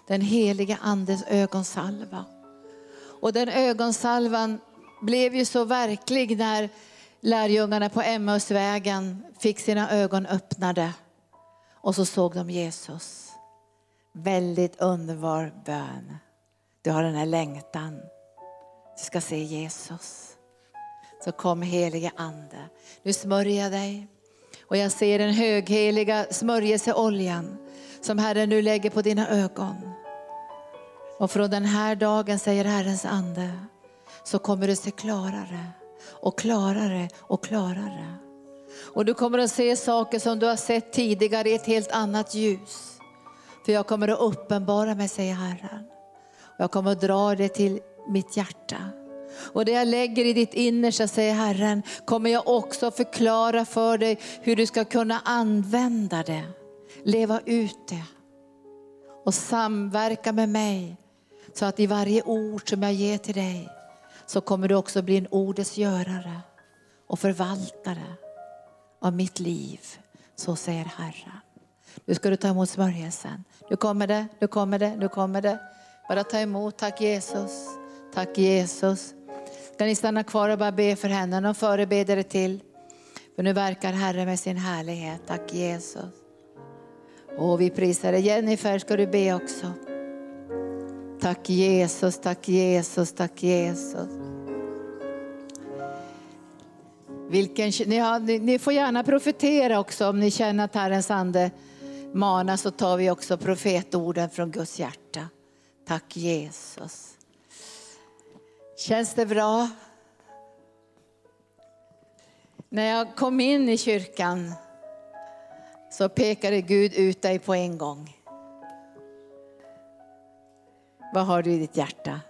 Den heliga andes ögonsalva. Och den ögonsalvan blev ju så verklig när lärjungarna på Emmausvägen fick sina ögon öppnade. Och så såg de Jesus. Väldigt underbar bön. Du har den här längtan. Du ska se Jesus. Så kom helige ande. Nu smörjer jag dig. Och jag ser den högheliga smörjelseoljan som Herren nu lägger på dina ögon. Och från den här dagen, säger Herrens ande, så kommer du se klarare och klarare och klarare. Och du kommer att se saker som du har sett tidigare i ett helt annat ljus. För jag kommer att uppenbara mig, säger Herren. Jag kommer att dra det till mitt hjärta. Och det jag lägger i ditt innersta, säger Herren, kommer jag också förklara för dig hur du ska kunna använda det, leva ut det och samverka med mig. Så att i varje ord som jag ger till dig så kommer du också bli en ordets görare och förvaltare av mitt liv. Så säger Herren. Nu ska du ta emot smörjelsen. Nu kommer det, nu kommer det, nu kommer det. Bara ta emot. Tack Jesus. Tack Jesus. Ska ni stanna kvar och bara be för henne? Någon förebedare till? För nu verkar Herren med sin härlighet. Tack Jesus. Och vi prisar dig. Jennifer, ska du be också? Tack Jesus, tack Jesus, tack Jesus. Vilken, ni, har, ni, ni får gärna profetera också om ni känner att Herrens ande manar så tar vi också profetorden från Guds hjärta. Tack Jesus. Känns det bra? När jag kom in i kyrkan så pekade Gud ut dig på en gång. Vad har du i ditt hjärta?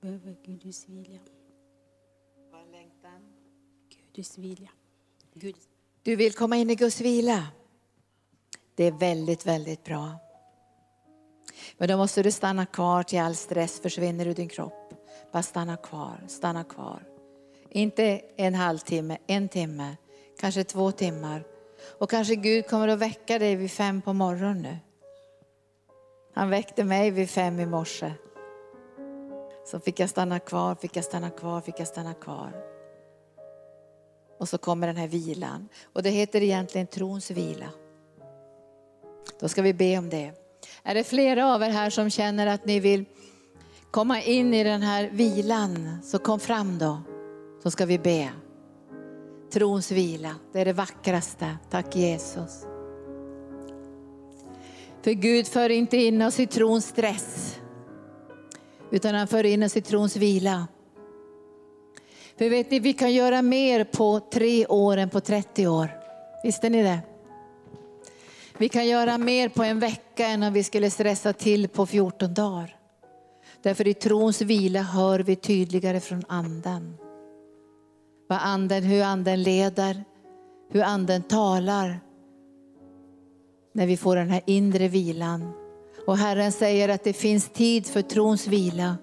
Behöver Guds vilja. Guds vilja. Gud.
Du vill komma in i Guds vila. Det är väldigt, väldigt bra. Men då måste du stanna kvar till all stress försvinner ur din kropp. Bara stanna kvar, stanna kvar. Inte en halvtimme, en timme, kanske två timmar. Och kanske Gud kommer att väcka dig vid fem på morgonen nu. Han väckte mig vid fem i morse. Så fick jag stanna kvar, fick jag stanna kvar, fick jag stanna kvar. Och så kommer den här vilan. Och det heter egentligen trons vila. Då ska vi be om det. Är det flera av er här som känner att ni vill komma in i den här vilan, så kom fram då. Så ska vi be. Trons vila, det är det vackraste. Tack Jesus. För Gud för inte in oss i trons stress, utan han för in oss i trons vila. För vet ni, vi kan göra mer på tre år än på 30 år. Visste ni det? Vi kan göra mer på en vecka än om vi skulle stressa till på 14 dagar. Därför i trons vila hör vi tydligare från anden. Vad anden, hur anden leder, hur anden talar. När vi får den här inre vilan. Och Herren säger att det finns tid för trons vila.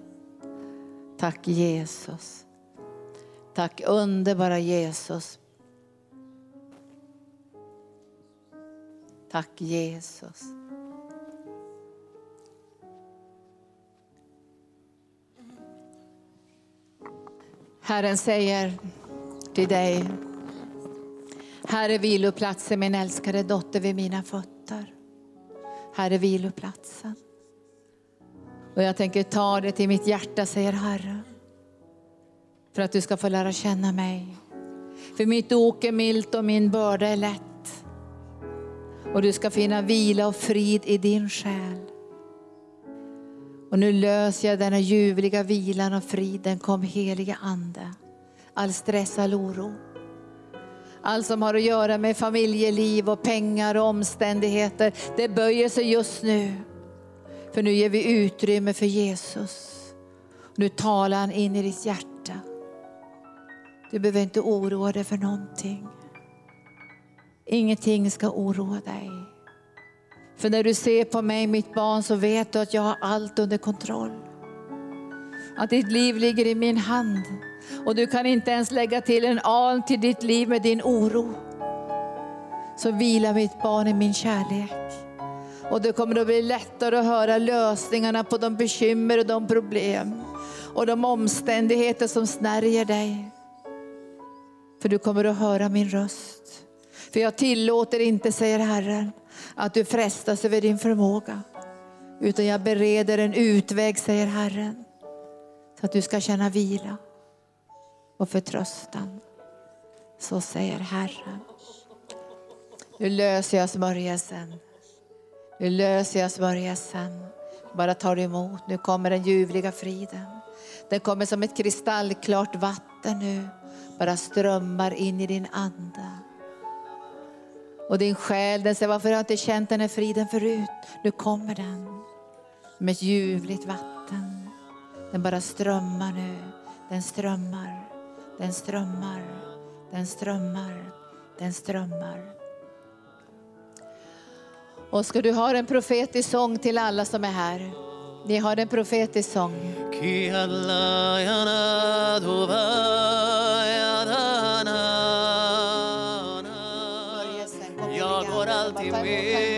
Tack Jesus. Tack underbara Jesus. Tack Jesus. Herren säger till dig, här är viloplatsen min älskade dotter vid mina fötter. Här är viloplatsen. Och jag tänker ta det till mitt hjärta, säger Herren. För att du ska få lära känna mig. För mitt ok är milt och min börda är lätt. Och du ska finna vila och frid i din själ. Och nu löser jag denna ljuvliga vilan och friden. Kom heliga Ande. All stress, all oro. Allt som har att göra med familjeliv och pengar och omständigheter. Det böjer sig just nu. För nu ger vi utrymme för Jesus. Nu talar han in i ditt hjärta. Du behöver inte oroa dig för någonting. Ingenting ska oroa dig. För när du ser på mig, mitt barn, så vet du att jag har allt under kontroll. Att ditt liv ligger i min hand. Och du kan inte ens lägga till en aln till ditt liv med din oro. Så vila mitt barn i min kärlek. Och det kommer att bli lättare att höra lösningarna på de bekymmer och de problem och de omständigheter som snärjer dig. För du kommer att höra min röst. För jag tillåter inte, säger Herren, att du frestas över din förmåga. Utan jag bereder en utväg, säger Herren. Så att du ska känna vila och förtröstan. Så säger Herren. Nu löser jag smörjelsen. Nu löser jag smörjelsen. Bara tar du emot. Nu kommer den ljuvliga friden. Den kommer som ett kristallklart vatten nu. Bara strömmar in i din ande. Och din själ den säger, varför har jag inte känt den här friden förut? Nu kommer den. Med ett ljuvligt vatten. Den bara strömmar nu. Den strömmar. Den strömmar. Den strömmar. Den strömmar. Och ska du ha en profetisk sång till alla som är här? Ni har en profetisk sång.
Jag går alltid med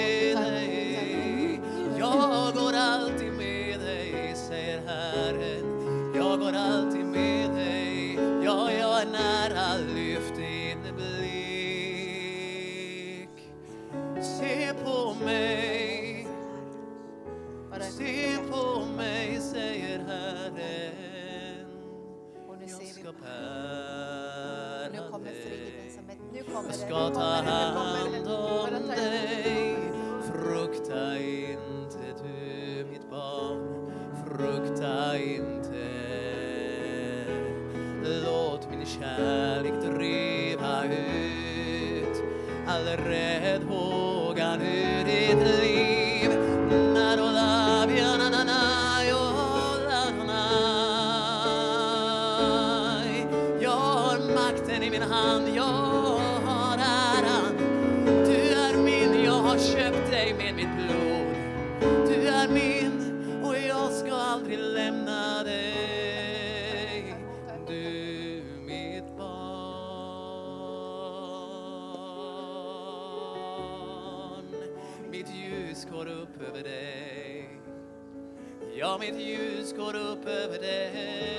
ska ta hand om dig. Frukta inte du mitt barn, frukta inte. Låt min kärlek driva ut all räddhåga ur ditt liv. Ljus går upp över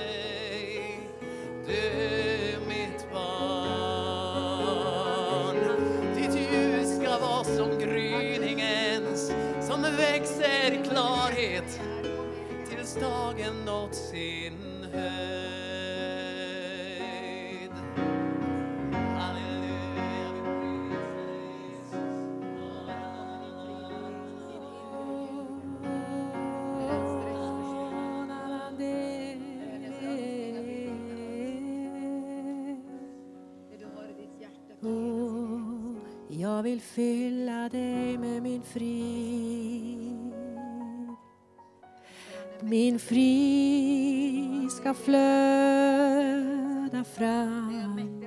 vill fylla dig med min frid. Min frid ska flöda fram.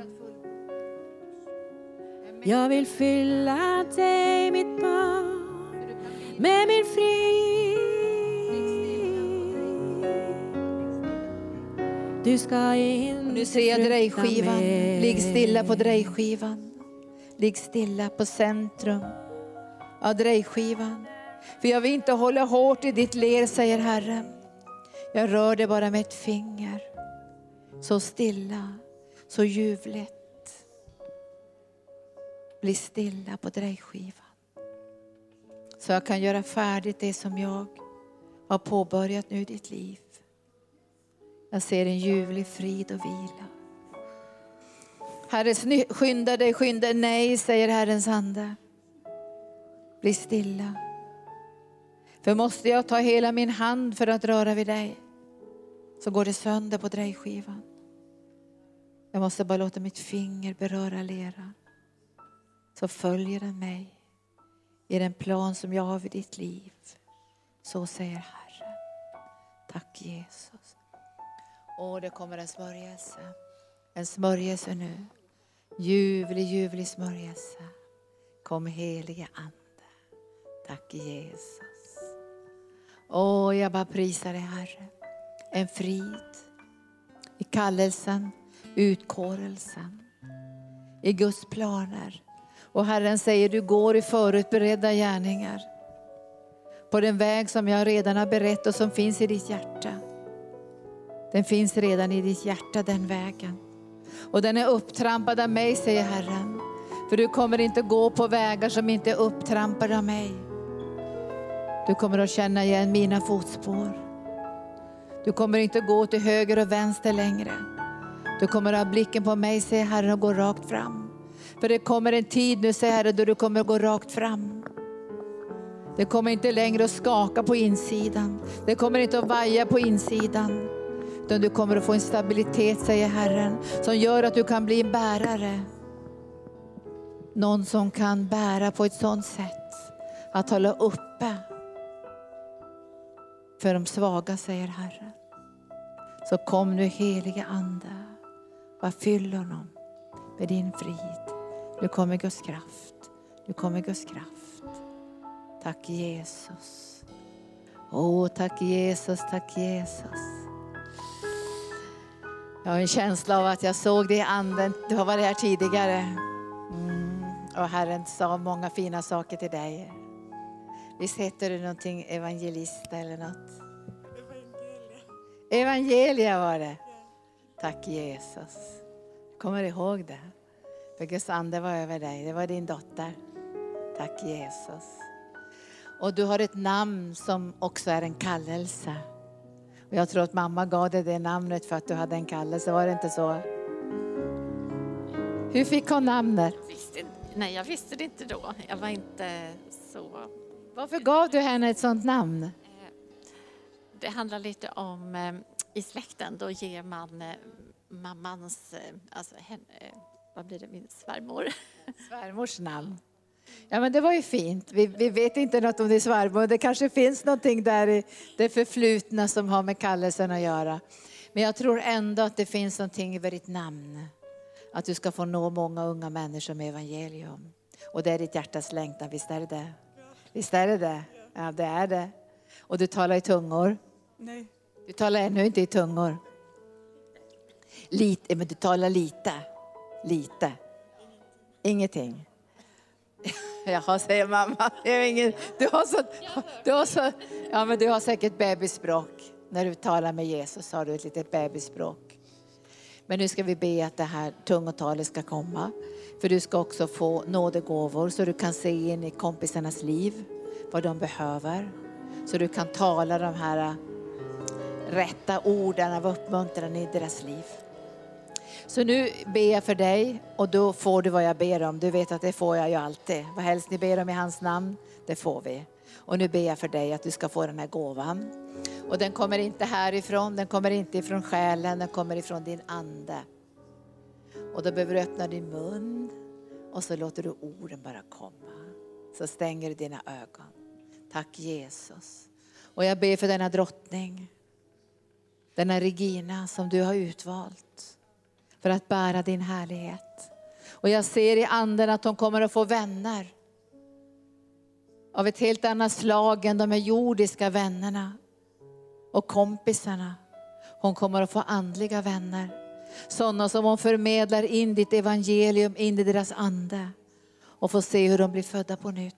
Jag vill fylla dig, mitt barn, med min frid. Du ska in
Nu ser jag drejskivan. Ligg stilla på drejskivan. Ligg stilla på centrum av drejskivan. För jag vill inte hålla hårt i ditt ler, säger Herren. Jag rör det bara med ett finger. Så stilla, så ljuvligt. Bli stilla på drejskivan. Så jag kan göra färdigt det som jag har påbörjat nu i ditt liv. Jag ser en ljuvlig frid och vila. Herre, skynda dig, skynda dig. Nej, säger Herrens ande. Bli stilla. För måste jag ta hela min hand för att röra vid dig, så går det sönder på drejskivan. Jag måste bara låta mitt finger beröra leran. Så följer den mig i den plan som jag har för ditt liv. Så säger Herren. Tack Jesus. Och det kommer en smörjelse. En smörjelse nu. Ljuvlig, ljuvlig smörjelse. Kom helige Ande. Tack Jesus. Åh, jag bara prisar dig Herre. En frid i kallelsen, utkårelsen, i Guds planer. Och Herren säger, du går i förutberedda gärningar. På den väg som jag redan har berett och som finns i ditt hjärta. Den finns redan i ditt hjärta, den vägen. Och den är upptrampad av mig, säger Herren. För du kommer inte gå på vägar som inte är upptrampade av mig. Du kommer att känna igen mina fotspår. Du kommer inte gå till höger och vänster längre. Du kommer att ha blicken på mig, säger Herren, och gå rakt fram. För det kommer en tid nu, säger Herren, då du kommer att gå rakt fram. Det kommer inte längre att skaka på insidan. Det kommer inte att vaja på insidan. Utan du kommer att få en stabilitet, säger Herren, som gör att du kan bli en bärare. Någon som kan bära på ett sådant sätt att hålla uppe för de svaga, säger Herren. Så kom nu helige Ande, bara fyll honom med din frid. Nu kommer Guds kraft. Nu kommer Guds kraft. Tack Jesus. Åh, tack Jesus, tack Jesus. Jag har en känsla av att jag såg det i anden. Du har varit här tidigare. Mm. Och Herren sa många fina saker till dig. Visst heter du någonting evangelist eller något? Evangelia var det. Tack Jesus. Kommer ihåg det. För Guds ande var över dig. Det var din dotter. Tack Jesus. Och du har ett namn som också är en kallelse. Och jag tror att mamma gav dig det namnet för att du hade en kallelse. Var det inte så? Hur fick hon namnet?
Nej, jag visste det inte då. Jag var inte så...
Varför gav du henne ett sånt namn?
Det handlar lite om eh, i släkten, då ger man eh, mammans, eh, alltså henne, eh, vad blir det, min svärmor.
Svärmors namn. Ja men det var ju fint. Vi, vi vet inte något om din svärmor. Det kanske finns någonting där i det förflutna som har med kallelsen att göra. Men jag tror ändå att det finns någonting över ditt namn. Att du ska få nå många unga människor med evangelium. Och det är ditt hjärtas längtan, visst är det det? Visst är det det? Ja, det är det. Och du talar i tungor.
Nej.
Du talar ännu inte i tungor. Lite, men du talar lite. Lite. Ingenting. Jaha, säger mamma. Det är ingen, du, har så, du, har så, ja, men du har säkert bebisspråk. När du talar med Jesus har du ett litet bebisspråk. Men nu ska vi be att det här tungotalet ska komma. För du ska också få nådegåvor så du kan se in i kompisarnas liv, vad de behöver. Så du kan tala de här äh, rätta orden av uppmuntran i deras liv. Så nu ber jag för dig och då får du vad jag ber om. Du vet att det får jag ju alltid. Vad helst ni ber om i hans namn, det får vi. Och nu ber jag för dig att du ska få den här gåvan. Och den kommer inte härifrån, den kommer inte ifrån själen, den kommer ifrån din ande. Och då behöver du öppna din mun och så låter du orden bara komma. Så stänger du dina ögon. Tack Jesus. Och jag ber för denna drottning, denna Regina som du har utvalt för att bära din härlighet. Och jag ser i anden att hon kommer att få vänner av ett helt annat slag än de här jordiska vännerna och kompisarna. Hon kommer att få andliga vänner. Sådana som hon förmedlar in ditt evangelium in i deras ande och får se hur de blir födda på nytt.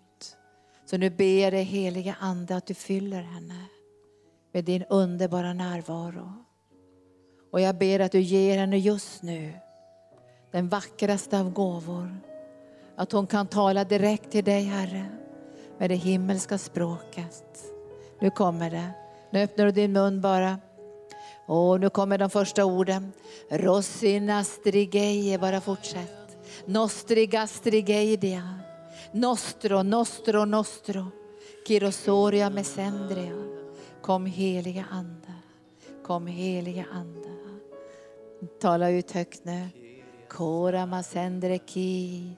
Så nu ber jag dig heliga ande att du fyller henne med din underbara närvaro. Och jag ber att du ger henne just nu den vackraste av gåvor. Att hon kan tala direkt till dig Herre med det himmelska språket. Nu kommer det. Nu öppnar du din mun bara. Och nu kommer de första orden. Rossinastrigeie, bara fortsätt. Nostrigastrigeidia. Nostro, nostro, nostro. Kirosoria mesendria. Kom heliga Ande. Kom heliga Ande. Tala ut högt nu. Kora masendre ki.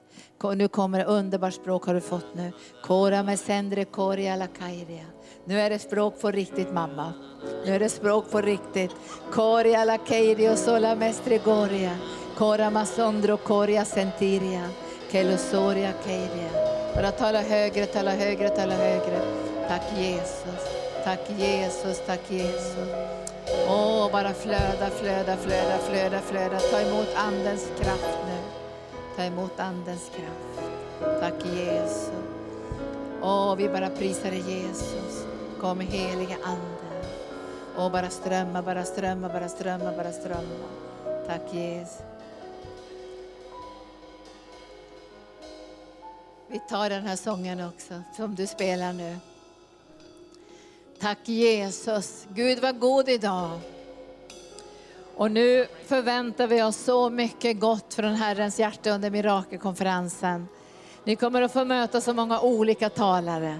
Nu kommer det underbart språk har du fått nu. Kora masendre koria la kairia. Nu är det språk på riktigt mamma. Nu är det språk på riktigt. Koria la kairia sola mestre goria. Kora masondro koria sentiria. Kelosoria kairia. Bara tala högre, tala högre, tala högre. Tack Jesus. Tack Jesus, tack Jesus. Åh, bara flöda, flöda, flöda, flöda, flöda. Ta emot Andens kraft nu. Ta emot Andens kraft. Tack Jesus. Åh, vi bara prisar dig Jesus. Kom heliga Ande. Åh, bara strömma, bara strömma, bara strömma, bara strömma. Tack Jesus. Vi tar den här sången också, som du spelar nu. Tack Jesus. Gud var god idag. Och nu förväntar vi oss så mycket gott från Herrens hjärta under mirakelkonferensen. Ni kommer att få möta så många olika talare.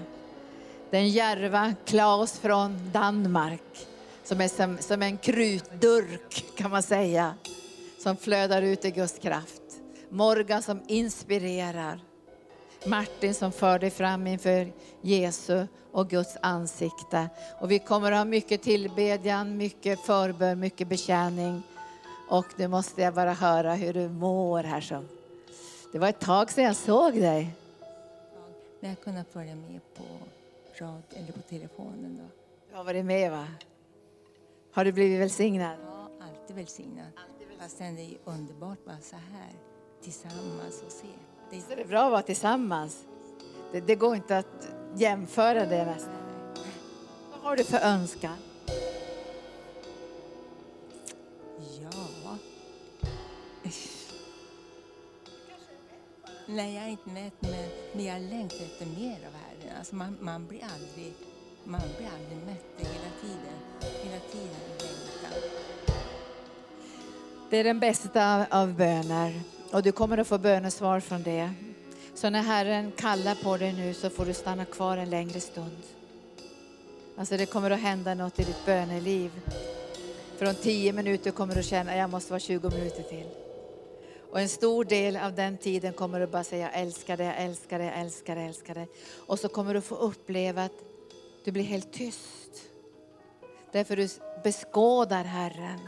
Den järva Klaus från Danmark, som är som, som en krutdurk kan man säga, som flödar ut i Guds kraft. Morgan som inspirerar. Martin som för dig fram inför Jesu och Guds ansikte. Och vi kommer att ha mycket tillbedjan, mycket förbön, mycket betjäning. Och nu måste jag bara höra hur du mår här. Som. Det var ett tag sedan jag såg dig.
Men jag kunnat följa med på rad eller på telefonen då.
Du har varit med va? Har du blivit välsignad?
Ja, alltid välsignad. Fast det är underbart bara så här tillsammans och se.
Det är, det bra att vara tillsammans. Det, det går inte att jämföra det nästan. Vad har du för önskan?
Ja. Nej, jag är inte mätt, men, men jag längtar efter mer av Herren. Alltså man, man, blir aldrig, man blir aldrig mätt hela tiden. Hela tiden längtan.
Det är den bästa av böner och du kommer att få bönesvar från det. Så när Herren kallar på dig nu så får du stanna kvar en längre stund. Alltså det kommer att hända något i ditt böneliv. Från tio minuter kommer du känna att jag måste vara 20 minuter till. Och en stor del av den tiden kommer du bara säga jag älskar dig, jag älskar dig, jag älskar dig, jag älskar dig. Och så kommer du få uppleva att du blir helt tyst. Därför du beskådar Herren.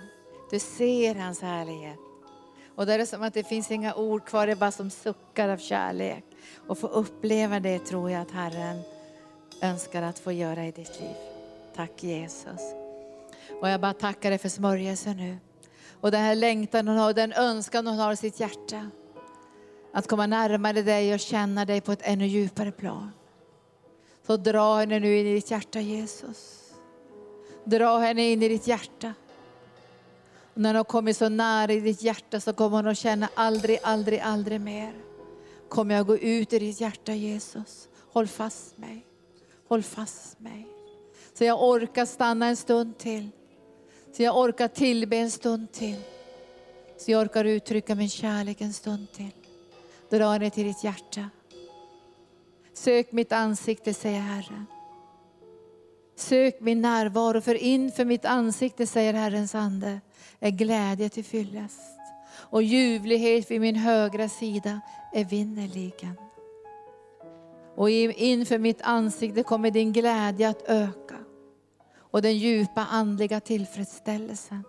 Du ser hans härlighet. Och då är det som att det finns inga ord kvar, det är bara som suckar av kärlek. Och få uppleva det tror jag att Herren önskar att få göra i ditt liv. Tack Jesus. Och jag bara tackar dig för smörjelsen nu. Och den här längtan hon har, den önskan hon har i sitt hjärta. att komma närmare dig och känna dig på ett ännu djupare plan. Så dra henne nu in i ditt hjärta Jesus. Dra henne in i ditt hjärta. Och när hon kommer så nära i ditt hjärta så kommer hon att känna aldrig, aldrig, aldrig mer. Kommer jag gå ut i ditt hjärta Jesus. Håll fast mig. Håll fast mig. Så jag orkar stanna en stund till. Så jag orkar tillbe en stund till. Så jag orkar uttrycka min kärlek en stund till. Dra henne till ditt hjärta. Sök mitt ansikte, säger Herren. Sök min närvaro, för inför mitt ansikte, säger Herrens ande, är glädje till fyllest. Och ljuvlighet vid min högra sida är vinnerligen. Och inför mitt ansikte kommer din glädje att öka och den djupa andliga tillfredsställelsen.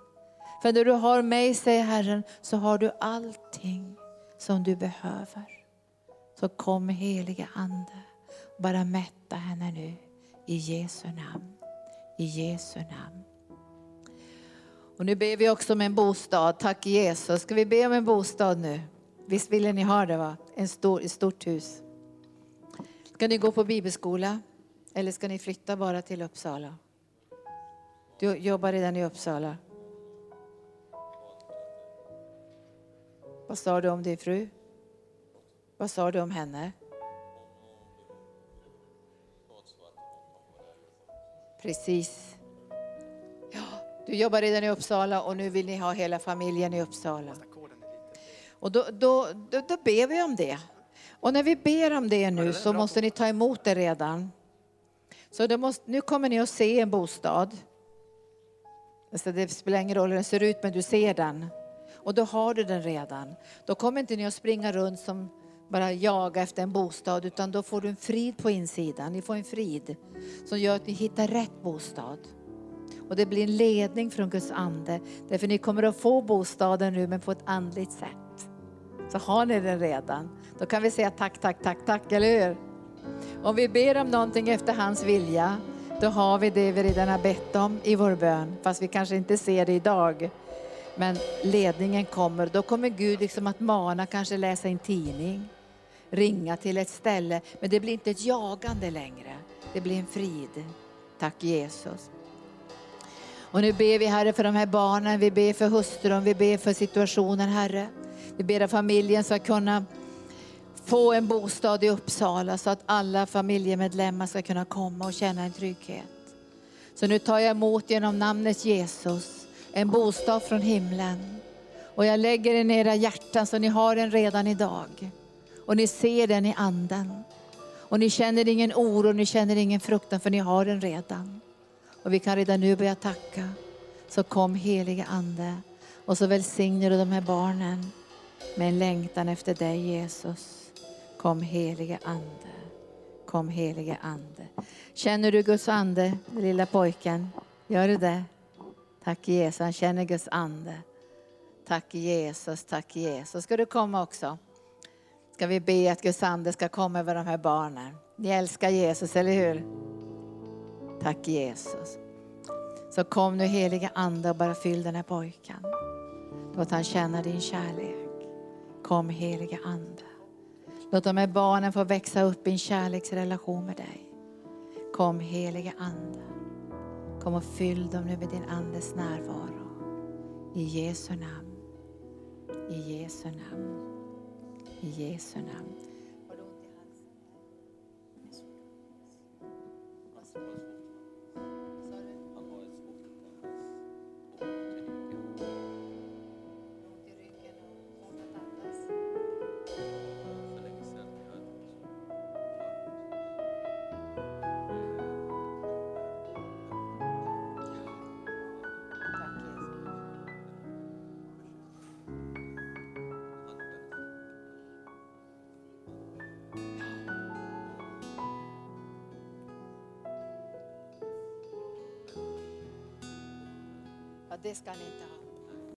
För när du har mig, säger Herren, så har du allting som du behöver. Så kom helige Ande, bara mätta henne nu i Jesu namn. I Jesu namn. Och nu ber vi också om en bostad. Tack Jesus. Ska vi be om en bostad nu? Visst ville ni ha det va? En stor, ett stort hus. Ska ni gå på bibelskola? Eller ska ni flytta bara till Uppsala? Du jobbar redan i Uppsala. Vad sa du om din fru? Vad sa du om henne? Precis. Du jobbar redan i Uppsala och nu vill ni ha hela familjen i Uppsala. Och då, då, då, då ber vi om det. Och när vi ber om det nu så måste ni ta emot det redan. Så måste, nu kommer ni att se en bostad. Alltså det spelar ingen roll hur den ser ut, men du ser den. Och då har du den redan. Då kommer inte ni att springa runt som bara jaga efter en bostad, utan då får du en frid på insidan. Ni får en frid som gör att ni hittar rätt bostad. Och det blir en ledning från Guds ande. Därför ni kommer att få bostaden nu, men på ett andligt sätt. Så har ni den redan. Då kan vi säga tack, tack, tack, tack, eller hur? Om vi ber om någonting efter hans vilja, då har vi det vi redan har bett om i vår bön, fast vi kanske inte ser det idag. Men ledningen kommer, då kommer Gud liksom att mana, kanske läsa en tidning, ringa till ett ställe. Men det blir inte ett jagande längre, det blir en frid. Tack Jesus. Och nu ber vi Herre för de här barnen, vi ber för hustrun, vi ber för situationen Herre. Vi ber att familjen ska kunna få en bostad i Uppsala så att alla familjemedlemmar ska kunna komma och känna en trygghet. Så nu tar jag emot genom namnet Jesus en bostad från himlen. Och jag lägger den i era hjärtan så ni har den redan idag. Och ni ser den i anden. Och ni känner ingen oro, ni känner ingen fruktan för ni har den redan. Och vi kan redan nu börja tacka. Så kom helige Ande och så välsignar du de här barnen med en längtan efter dig Jesus. Kom helige Ande. Kom helige Ande. Känner du Guds ande, lilla pojken? Gör du det? Tack Jesus, han känner Guds ande. Tack Jesus, tack Jesus. Ska du komma också? Ska vi be att Guds ande ska komma över de här barnen. Ni älskar Jesus, eller hur? Tack Jesus. Så kom nu heliga ande och bara fyll den här pojken. Låt han känna din kärlek. Kom heliga ande. Låt de här barnen få växa upp i en kärleksrelation med dig. Kom heliga Ande. Kom och fyll dem nu med din Andes närvaro. I Jesu namn. I Jesu namn. I Jesu namn. Det